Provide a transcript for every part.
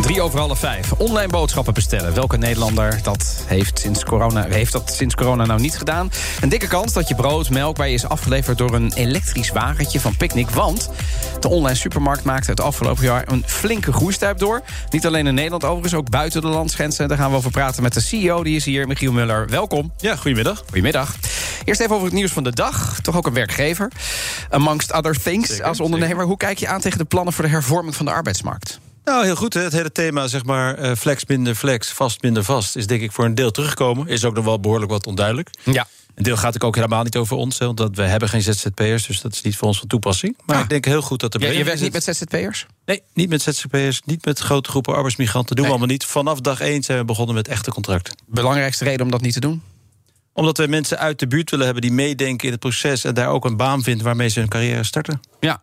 Drie over half vijf. Online boodschappen bestellen. Welke Nederlander dat heeft, sinds corona, heeft dat sinds corona nou niet gedaan? Een dikke kans dat je brood, melk bij je is afgeleverd... door een elektrisch wagentje van Picnic. Want de online supermarkt maakte het afgelopen jaar... een flinke groeistuip door. Niet alleen in Nederland overigens, ook buiten de landsgrenzen. Daar gaan we over praten met de CEO, die is hier, Michiel Muller. Welkom. Ja, goedemiddag. Goedemiddag. Eerst even over het nieuws van de dag. Toch ook een werkgever. Amongst other things Zeker, als ondernemer. Hoe kijk je aan tegen de plannen voor de hervorming van de arbeidsmarkt? Nou, heel goed. Hè. Het hele thema, zeg maar, eh, flex minder flex, vast minder vast... is denk ik voor een deel teruggekomen. Is ook nog wel behoorlijk wat onduidelijk. Ja. Een deel gaat ook helemaal niet over ons, hè, want we hebben geen ZZP'ers... dus dat is niet voor ons van toepassing. Maar Ah. ik denk heel goed dat er... Je, je werkt niet met ZZP'ers? Nee, niet met ZZP'ers, niet met grote groepen arbeidsmigranten. doen Nee. we allemaal niet. Vanaf dag één zijn we begonnen met echte contracten. Belangrijkste reden om dat niet te doen? Omdat we mensen uit de buurt willen hebben die meedenken in het proces... en daar ook een baan vinden waarmee ze hun carrière starten. Ja.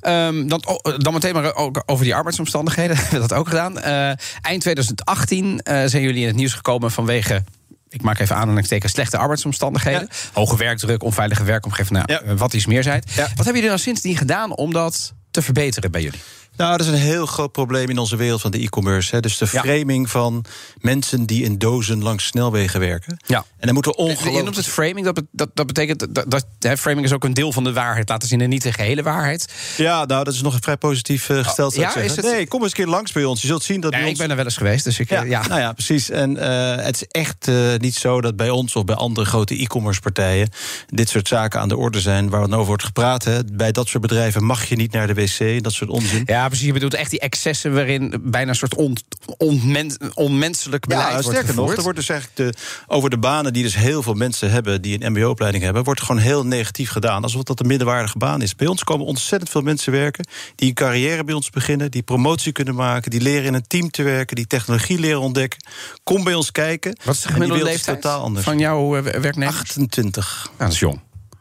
Ehm, dan, oh, dan meteen maar ook over die arbeidsomstandigheden. We hebben dat ook gedaan. Eh, eind 2018 eh, zijn jullie in het nieuws gekomen vanwege. Ik maak even aanhalingstekens slechte arbeidsomstandigheden. Hoge werkdruk, onveilige werkomgeving. Nou, Ja. eh, wat iets meer zijn. Ja. Wat hebben jullie nou sindsdien gedaan om dat te verbeteren bij jullie? Nou, dat is een heel groot probleem in onze wereld van de e-commerce. Dus de Ja. framing van mensen die in dozen langs snelwegen werken. Ja. En dan moeten we Je ongelooflijk... noemt het framing. Dat, dat, dat betekent dat, dat hè, framing is ook een deel van de waarheid. Laten zien en niet de gehele waarheid. Ja, nou, dat is nog vrij positief eh, gesteld. ik ja, is het- Nee, kom eens een keer langs bij ons. Je zult zien dat Ja, ons... ik ben er wel eens geweest, dus ik. Ja, eh, ja. Nou ja, precies. En eh, het is echt niet zo dat bij ons of bij andere grote e-commerce partijen dit soort zaken aan de orde zijn waar dan over wordt gepraat. Hè. Bij dat soort bedrijven mag je niet naar de wc, dat soort onzin. Ja, precies. Je bedoelt echt die excessen waarin bijna een soort on, onmen- onmenselijk beleid Ja, wordt sterker nog, gevoerd. er wordt dus eigenlijk de, over de banen die dus heel veel mensen hebben die een MBO-opleiding hebben, wordt gewoon heel negatief gedaan. Alsof dat een middenwaardige baan is. Bij ons komen ontzettend veel mensen werken die een carrière bij ons beginnen, die promotie kunnen maken, die leren in een team te werken, die technologie leren ontdekken. Kom bij ons kijken. Wat is de gemiddelde leeftijd totaal anders. van jouw eh, werknemers? 28. Ja, dat is jong.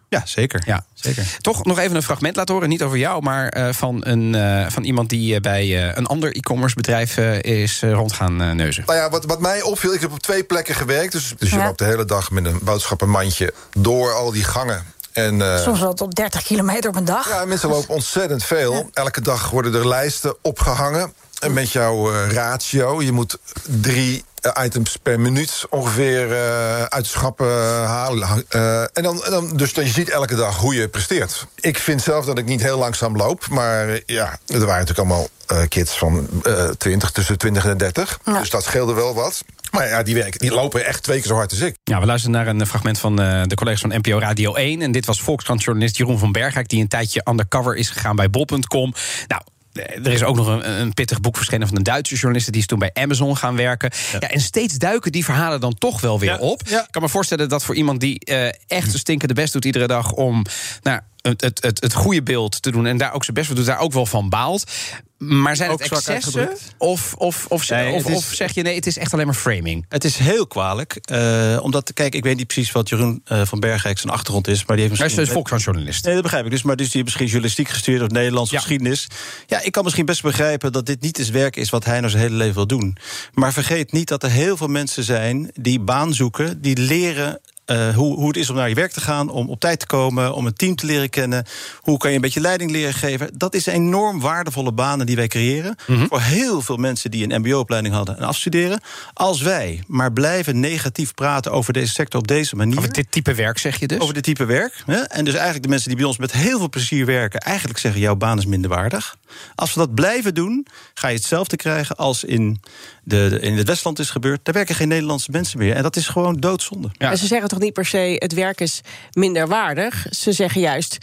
Ja, zeker. Ja. zeker. Toch nog even een fragment laten horen. Niet over jou, maar eh, van, een, eh, van iemand die eh, bij eh, een ander e-commerce bedrijf eh, is rond gaan eh, neuzen. Nou ja, wat, wat mij opviel, ik heb op twee plekken gewerkt. Dus, dus je loopt de hele dag met een boodschappenmandje door al die gangen. En, eh, Soms wel tot 30 kilometer op een dag. ja, mensen lopen ontzettend veel. Elke dag worden er lijsten opgehangen. En met jouw ratio, je moet drie items per minuut ongeveer eh, uit de schappen halen. Eh, en dan, en dan, dus dan je ziet elke dag hoe je presteert. Ik vind zelf dat ik niet heel langzaam loop. Maar eh, ja, er waren natuurlijk allemaal eh, kids van eh 20, tussen 20 en 30. Ja. Dus dat scheelde wel wat. Maar ja, die, werken, die lopen echt twee keer zo hard als ik. Ja, we luisteren naar een fragment van eh, de collega's van NPO Radio 1. En dit was Volkskrant-journalist Jeroen van Bergijk... die een tijdje undercover is gegaan bij bol.com. Nou... eh, Er is ook nog een, een pittig boek verschenen van een Duitse journalist... die is toen bij Amazon gaan werken. Ja. en steeds duiken die verhalen dan toch wel weer Ja, op. ja. Ik kan me voorstellen dat voor iemand die eh, echt zijn stinkende best doet... iedere dag om nou, het, het, het, het goede beeld te doen... en daar ook zijn best voor doet, daar ook wel van baalt. Maar zijn het excessen? Of, of, of, Nee, of, het is- of zeg je nee, het is echt alleen maar framing? Het is heel kwalijk. eh, omdat, kijk, ik weet niet precies wat Jeroen eh, van Bergijk zijn achtergrond is. Maar die heeft Hij is misschien... dus. Nee, dat begrijp ik. Dus, maar dus die heeft misschien journalistiek gestudeerd of Nederlandse Ja. geschiedenis. Ja, ik kan misschien best begrijpen dat dit niet het werk is wat hij nou zijn hele leven wil doen. Maar vergeet niet dat er heel veel mensen zijn die baan zoeken, die leren. Eh, hoe, hoe het is om naar je werk te gaan, om op tijd te komen, om een team te leren kennen. Hoe kan je een beetje leiding leren geven? Dat is enorm waardevolle banen die wij creëren. Mhm. Voor heel veel mensen die een MBO-opleiding hadden en afstuderen. Als wij maar blijven negatief praten over deze sector op deze manier. Over dit type werk zeg je dus? Over dit type werk. Hè? En dus eigenlijk de mensen die bij ons met heel veel plezier werken, eigenlijk zeggen: jouw baan is minder waardig. Als we dat blijven doen, ga je hetzelfde krijgen als in, de, in het Westland is gebeurd. Daar werken geen Nederlandse mensen meer. En dat is gewoon doodzonde. Ja. En ze zeggen toch niet per se het werk is minder waardig. Ze zeggen juist,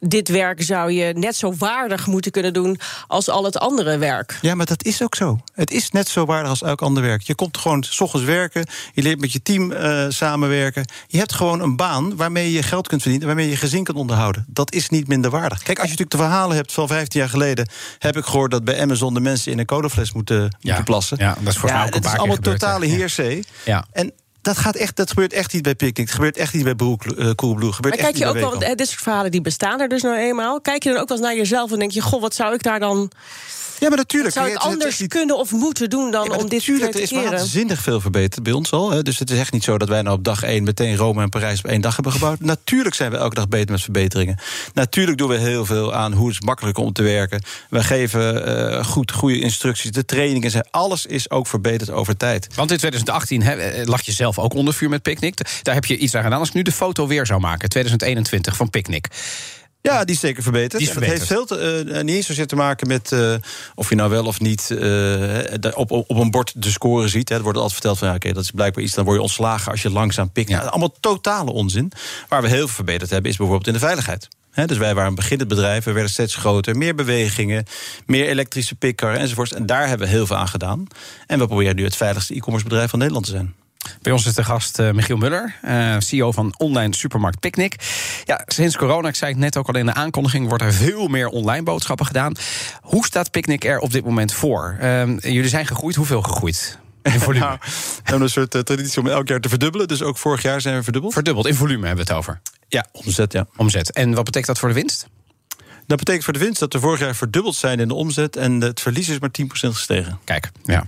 dit werk zou je net zo waardig moeten kunnen doen als al het andere werk. Ja, maar dat is ook zo. Het is net zo waardig als elk ander werk. Je komt gewoon s ochtends werken, je leert met je team eh, samenwerken. Je hebt gewoon een baan waarmee je geld kunt verdienen, waarmee je gezin kunt onderhouden. Dat is niet minder waardig. Kijk, als je natuurlijk de verhalen hebt van 15 jaar geleden, heb ik gehoord dat bij Amazon de mensen in een colafles moeten, moeten plassen. Ja, dat is ook een het paar is keer allemaal totale hè. Ja. heersee. Ja. En dat, gaat echt, dat gebeurt echt niet bij Picnic. Het gebeurt echt niet bij Broek, uh, Coolblue. Gebeurt maar kijk je ook wel, eh, dit soort verhalen die bestaan er dus nou eenmaal. Kijk je dan ook wel eens naar jezelf en denk je, goh, wat zou ik daar dan... Ja, maar natuurlijk. Zou ik Het- anders kunnen of moeten doen dan Ja, om dit natuurlijk, te er is keren? waanzinnig veel verbeterd bij ons al. Hè. Dus het is echt niet zo dat wij nou op dag één meteen Rome en Parijs op één dag hebben gebouwd. Natuurlijk zijn we elke dag beter met verbeteringen. Natuurlijk doen we heel veel aan hoe het is makkelijker om te werken. We geven eh, goed, goede instructies. De trainingen zijn. Alles is ook verbeterd over tijd. Want in 2018 hè, eh, lag je zelf ook onder vuur met Picnic. Daar heb je iets aan gedaan. Als ik nu de foto weer zou maken, 2021 van Picnic. Ja, die is zeker verbeterd. Is dat heeft veel te, eh, niet eens zozeer te maken met eh, of je nou wel of niet eh, op, op, een bord de score ziet. Hè. Er wordt altijd verteld van ja, oké, dat is blijkbaar iets, dan word je ontslagen als je langzaam pikt. Ja. allemaal totale onzin. Waar we heel veel verbeterd hebben, is bijvoorbeeld in de veiligheid. Dus wij waren een beginnend bedrijf, we werden steeds groter, meer bewegingen, meer elektrische picker enzovoorts. En daar hebben we heel veel aan gedaan. En we proberen nu het veiligste e-commerce bedrijf van Nederland te zijn. Bij ons is de gast eh, Michiel Muller, eh, CEO van online supermarkt Picnic. Ja, sinds corona, ik zei het net ook al in de aankondiging, wordt er veel meer online boodschappen gedaan. Hoe staat Picnic er op dit moment voor? Eh, jullie zijn gegroeid, hoeveel gegroeid? In volume. Nou, we hebben een soort eh, traditie om elk jaar te verdubbelen. Dus ook vorig jaar zijn we verdubbeld. Verdubbeld, in volume hebben we het over. Ja, omzet, ja. Omzet. En wat betekent dat voor de winst? Dat betekent voor de winst dat we vorig jaar verdubbeld zijn in de omzet... en het verlies is maar 10% gestegen. Kijk, ja.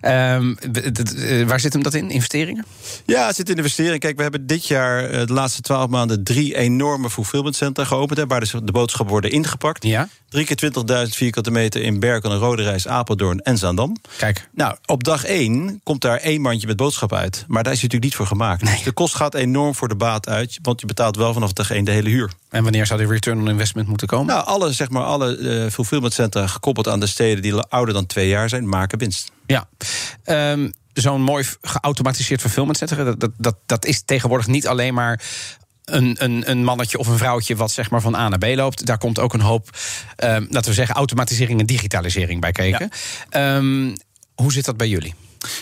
Ehm, eh, waar zit hem dat in? Investeringen? Ja, het zit in investering. Kijk, we hebben dit jaar eh, de laatste twaalf maanden... drie enorme fulfillmentcentra geopend... Hè, waar dus de boodschappen worden ingepakt. Ja. Drie keer 20.000 vierkante meter in Berkel en Roderijs, Apeldoorn en Zaandam. Kijk. Nou, op dag één komt daar één mandje met boodschappen uit. Maar daar is je natuurlijk niet voor gemaakt. Dus de kost gaat enorm voor de baat uit... want je betaalt wel vanaf dag één de hele huur. En wanneer zou die return on investment moeten komen? Nou, alle, zeg maar, alle eh, fulfillmentcentra gekoppeld aan de steden... die ouder dan twee jaar zijn, maken winst. Ja. Ehm, Zo'n mooi geautomatiseerd fulfillmentcentrum, dat, dat, dat, dat is tegenwoordig niet alleen maar. Een, een, een mannetje of een vrouwtje wat zeg maar van A naar B loopt. Daar komt ook een hoop, ehm, laten we zeggen, automatisering en digitalisering bij kijken. Ehm, hoe zit dat bij jullie?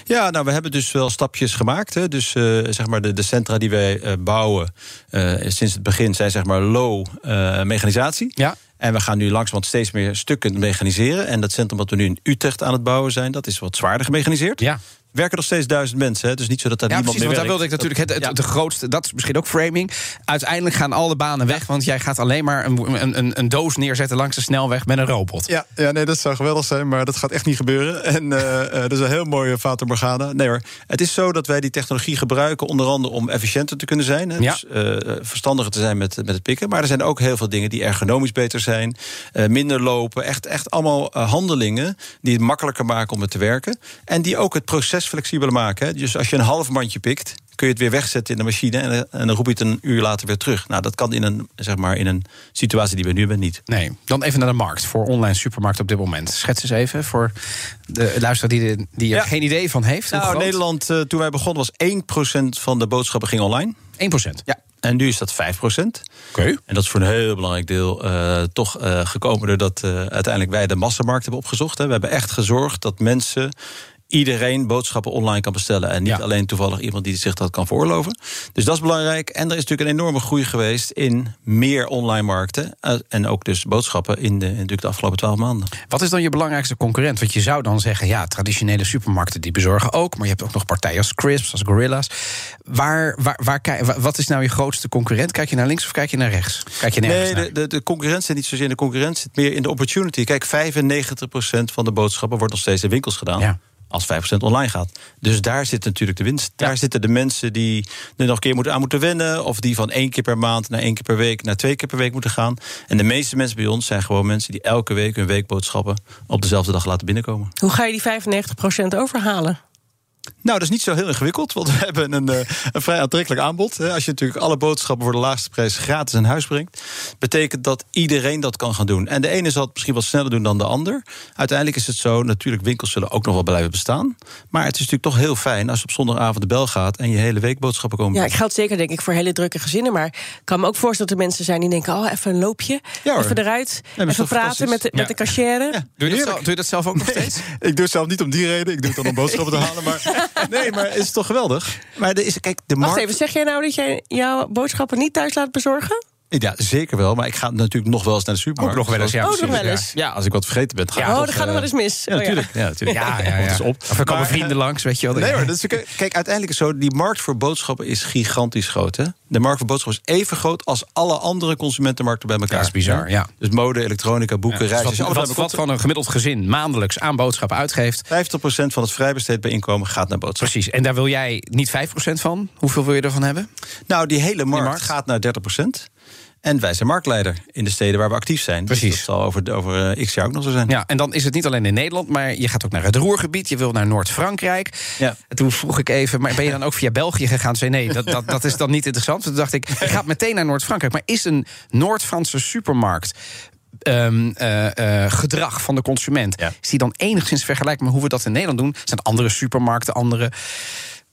Ja, nou, we hebben dus wel stapjes gemaakt. Hè. Dus eh, zeg maar de, de centra die wij eh, bouwen eh, sinds het begin zijn zeg maar low mechanisatie. Ja. En we gaan nu langzamerhand steeds meer stukken mechaniseren. En dat centrum wat we nu in Utrecht aan het bouwen zijn, dat is wat zwaarder gemechaniseerd. Ja. Werken nog steeds duizend mensen, hè. dus niet zo dat daar Ja, niemand precies. meer Want daar wilde ik natuurlijk het, het, Ja. de grootste. Dat is misschien ook framing. Uiteindelijk gaan alle banen weg, want jij gaat alleen maar een, een, een, doos neerzetten langs de snelweg met een robot. Ja, ja, nee, dat zou geweldig zijn, maar dat gaat echt niet gebeuren. En eh, eh, dat is een heel mooie Fata Morgana. Nee hoor, het is zo dat wij die technologie gebruiken... onder andere om efficiënter te kunnen zijn. Hè, Ja. Dus eh, verstandiger te zijn met, met het pikken. Maar er zijn ook heel veel dingen die ergonomisch beter zijn. eh, minder lopen. Echt, echt allemaal handelingen die het makkelijker maken om het te werken. En die ook het proces flexibeler maken. Hè. Dus als je een half mandje pikt kun je het weer wegzetten in de machine... en, en dan roep je het een uur later weer terug. Nou, dat kan in een, zeg maar, in een situatie die we nu hebben niet. Nee, dan even naar de markt voor online supermarkt op dit moment. Schets eens even voor de luisteraar die, de- die er Ja. geen idee van heeft. Nou? Nederland, eh, toen wij begonnen, was 1% van de boodschappen ging online. 1%. Ja. En nu is dat 5%. Oké. En dat is voor een heel belangrijk deel eh, toch eh, gekomen doordat eh, uiteindelijk wij de massamarkt hebben opgezocht. Hè. We hebben echt gezorgd dat mensen. Iedereen boodschappen online kan bestellen. En niet Ja. alleen toevallig iemand die zich dat kan veroorloven. Dus dat is belangrijk. En er is natuurlijk een enorme groei geweest in meer online markten. eh, en ook dus boodschappen in de, natuurlijk de afgelopen twaalf maanden. Wat is dan je belangrijkste concurrent? Want je zou dan zeggen, ja, traditionele supermarkten die bezorgen ook. Maar je hebt ook nog partijen als Crisps, als Gorilla's. Waar, waar, waar, wat is nou je grootste concurrent? Kijk je naar links of kijk je naar rechts? Kijk je nergens Nee, naar? de, de, de concurrentie zit niet zozeer in de concurrentie, zit meer in de opportunity. Kijk, 95% van de boodschappen wordt nog steeds in winkels gedaan. Ja. Als 5% online gaat. Dus daar zit natuurlijk de winst. Daar zitten de mensen die er nog een keer moeten aan moeten wennen. Of die van één keer per maand naar één keer per week naar twee keer per week moeten gaan. En de meeste mensen bij ons zijn gewoon mensen die elke week hun weekboodschappen op dezelfde dag laten binnenkomen. Hoe ga je die 95% overhalen? Nou, dat is niet zo heel ingewikkeld, want we hebben een, eh, een vrij aantrekkelijk aanbod. Hè. Als je natuurlijk alle boodschappen voor de laagste prijs gratis in huis brengt, betekent dat iedereen dat kan gaan doen. En de ene zal het misschien wat sneller doen dan de ander. Uiteindelijk is het zo, natuurlijk, winkels zullen ook nog wel blijven bestaan. Maar het is natuurlijk toch heel fijn als je op zondagavond de bel gaat en je hele week boodschappen komen. Ja, ik geldt zeker denk ik voor hele drukke gezinnen. Maar ik kan me ook voorstellen dat er mensen zijn die denken... oh, even een loopje, Ja, even eruit, even praten met de, met de cashier. Ja, doe, je dat doe je dat zelf ook nog steeds? Ik doe het zelf niet om die reden. Ik doe het dan om boodschappen te halen. Maar nee, maar is het toch geweldig? Maar er is, kijk, de Wacht markt. even, zeg jij nou dat jij jouw boodschappen niet thuis laat bezorgen? Ja, zeker wel. Maar ik ga natuurlijk nog wel eens naar de supermarkt. Ook nog wel eens, ja, Oh, nog wel ja. eens. Ja, als ik wat vergeten ben. Ga ik oh, dat gaat nog eh, wel eens mis. Ja, Oh, natuurlijk. Ja, natuurlijk. Ja, ja, ja. Het is op. Of er komen Maar, vrienden langs, weet je wel. Nee hoor, dat is, kijk, uiteindelijk is zo, die markt voor boodschappen is gigantisch groot. Hè? De markt voor boodschappen is even groot als alle andere consumentenmarkten bij elkaar. Dat is bizar, ja. Dus mode, elektronica, boeken, Dus reizen. wat, van een gemiddeld gezin maandelijks aan boodschappen uitgeeft. 50% van het vrijbesteed bij inkomen gaat naar boodschappen. Precies. En daar wil jij niet 5% van. Hoeveel wil je ervan hebben? Nou, die hele markt, markt? gaat naar 30%. En wij zijn marktleider in de steden waar we actief zijn. Dus Precies. dat zal over, over eh, x jaar ook nog zo zijn. Ja, en dan is het niet alleen in Nederland, maar je gaat ook naar het Roergebied. Je wil naar Noord-Frankrijk. Ja. En toen vroeg ik even, maar ben je dan ook via België gegaan? Zei nee, dat, dat, dat is dan niet interessant. Toen dacht ik, je gaat meteen naar Noord-Frankrijk. Maar is een Noord-Franse supermarkt ehm, eh, eh, gedrag van de consument... Ja. is die dan enigszins vergelijkbaar met hoe we dat in Nederland doen? Zijn andere supermarkten, andere...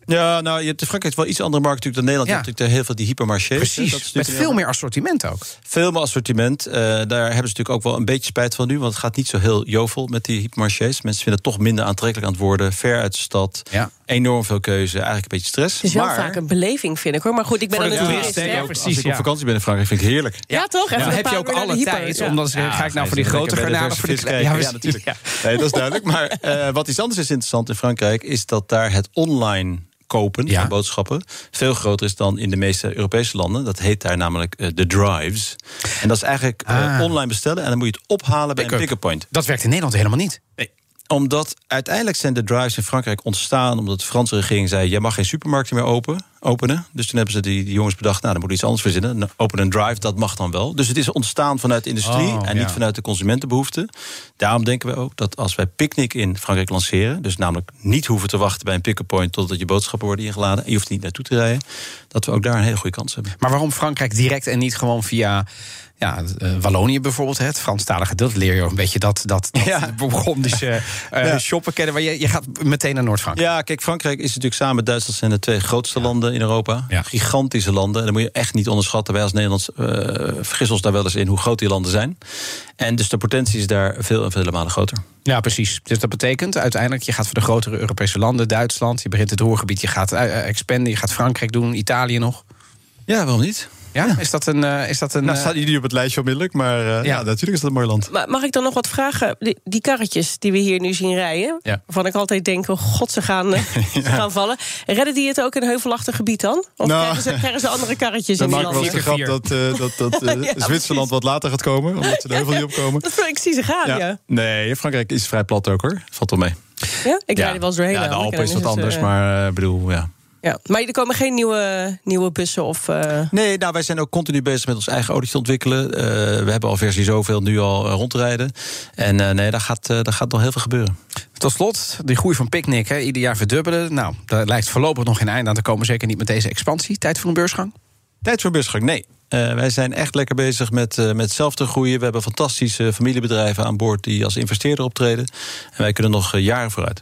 Ja, nou, je hebt in Frankrijk wel iets andere markt natuurlijk dan Nederland. Ja. Je hebt natuurlijk heel veel die hypermarchés. Dat Precies, is met veel meer assortiment ook. Veel meer assortiment. Eh, daar hebben ze natuurlijk ook wel een beetje spijt van nu. Want het gaat niet zo heel jovel met die hypermarchés. Mensen vinden het toch minder aantrekkelijk aan het worden. Ver uit de stad. Ja. Enorm veel keuze. Eigenlijk een beetje stress. Het is wel maar, vaak een beleving, vind ik hoor. Maar goed, ik ben een toerist? Ja, Als precies, ik op vakantie ben in Frankrijk vind ik het heerlijk. Ja, toch? Dan heb je ook alle tijd. ja. Omdat ze, ga ik nou voor die grote garnalen voor de kijken. Ja, natuurlijk. Ja. Nee, dat is duidelijk. Maar eh, wat iets anders is interessant in Frankrijk... is dat daar het online kopen Ja. van boodschappen... veel groter is dan in de meeste Europese landen. Dat heet daar namelijk eh, de drives. En dat is eigenlijk eh, Ah. online bestellen... en dan moet je het ophalen bij een Pick-up. pick-up point. Dat werkt in Nederland helemaal niet. Omdat uiteindelijk zijn de drives in Frankrijk ontstaan... omdat de Franse regering zei... jij mag geen supermarkten meer open, openen. Dus toen hebben ze die, die jongens bedacht... nou, dan moeten we iets anders verzinnen. Nou, Open een drive, dat mag dan wel. Dus het is ontstaan vanuit de industrie... Oh, en niet vanuit de consumentenbehoeften. Daarom denken we ook dat als wij Picnic in Frankrijk lanceren... dus namelijk niet hoeven te wachten bij een pick-up point... totdat je boodschappen worden ingeladen... en je hoeft niet naartoe te rijden... dat we ook daar een hele goede kans hebben. Maar waarom Frankrijk direct en niet gewoon via ja, eh, Wallonië bijvoorbeeld? Het Franstalige deel, dat leer je ook een beetje dat, dat, dat Ja. Burgondische eh, Ja. shoppen kennen. Maar je, je gaat meteen naar Noord-Frankrijk. Ja, kijk, Frankrijk is natuurlijk samen met Duitsland zijn de twee grootste landen in Europa. Ja. Gigantische landen. En dat moet je echt niet onderschatten. Wij als Nederlands vergissen ons daar wel eens in hoe groot die landen zijn. En dus de potentie is daar veel en vele malen groter. Ja, precies. Dus dat betekent uiteindelijk, je gaat voor de grotere Europese landen, Duitsland, je begint het Roergebied, je gaat expanden, je gaat Frankrijk doen, Italië nog. Ja, waarom niet? Ja, is dat een. eh, is dat een Nou, eh, staat jullie op het lijstje onmiddellijk, maar eh, ja. Ja. natuurlijk is dat een mooi land. Maar mag ik dan nog wat vragen? Die, die karretjes die we hier nu zien rijden, Ja. waarvan ik altijd denk: oh god, ze gaan, eh, ze gaan vallen. Redden die het ook in een heuvelachtig gebied dan? Of Nou. krijgen, ze, krijgen ze andere karretjes Dan in die wel landen? eens de Vier grap keer dat, eh, dat, dat eh, Ja, Zwitserland wat later gaat komen, omdat ze de heuvel niet opkomen. Dat, ik zie ze gaan, ja. ja? Nee, Frankrijk is vrij plat ook hoor. Valt wel mee. Ik rijd er wel eens doorheen. Ja, de. Alpen is wat dan anders, eh, maar ik bedoel, ja. Ja. Maar er komen geen nieuwe, nieuwe bussen of... eh, Nee, nou, wij zijn ook continu bezig met ons eigen autootje te ontwikkelen. Eh, we hebben al versie zoveel nu al eh, rondrijden. En eh, nee, daar gaat, eh, daar gaat nog heel veel gebeuren. Tot slot, die groei van Picnic, hè, ieder jaar verdubbelen. Nou, daar lijkt voorlopig nog geen einde aan te komen. Zeker niet met deze expansie. Tijd voor een beursgang? Tijd voor beursgang? Nee. Eh, wij zijn echt lekker bezig met, eh, met zelf te groeien. We hebben fantastische familiebedrijven aan boord die als investeerder optreden. En wij kunnen nog jaren vooruit.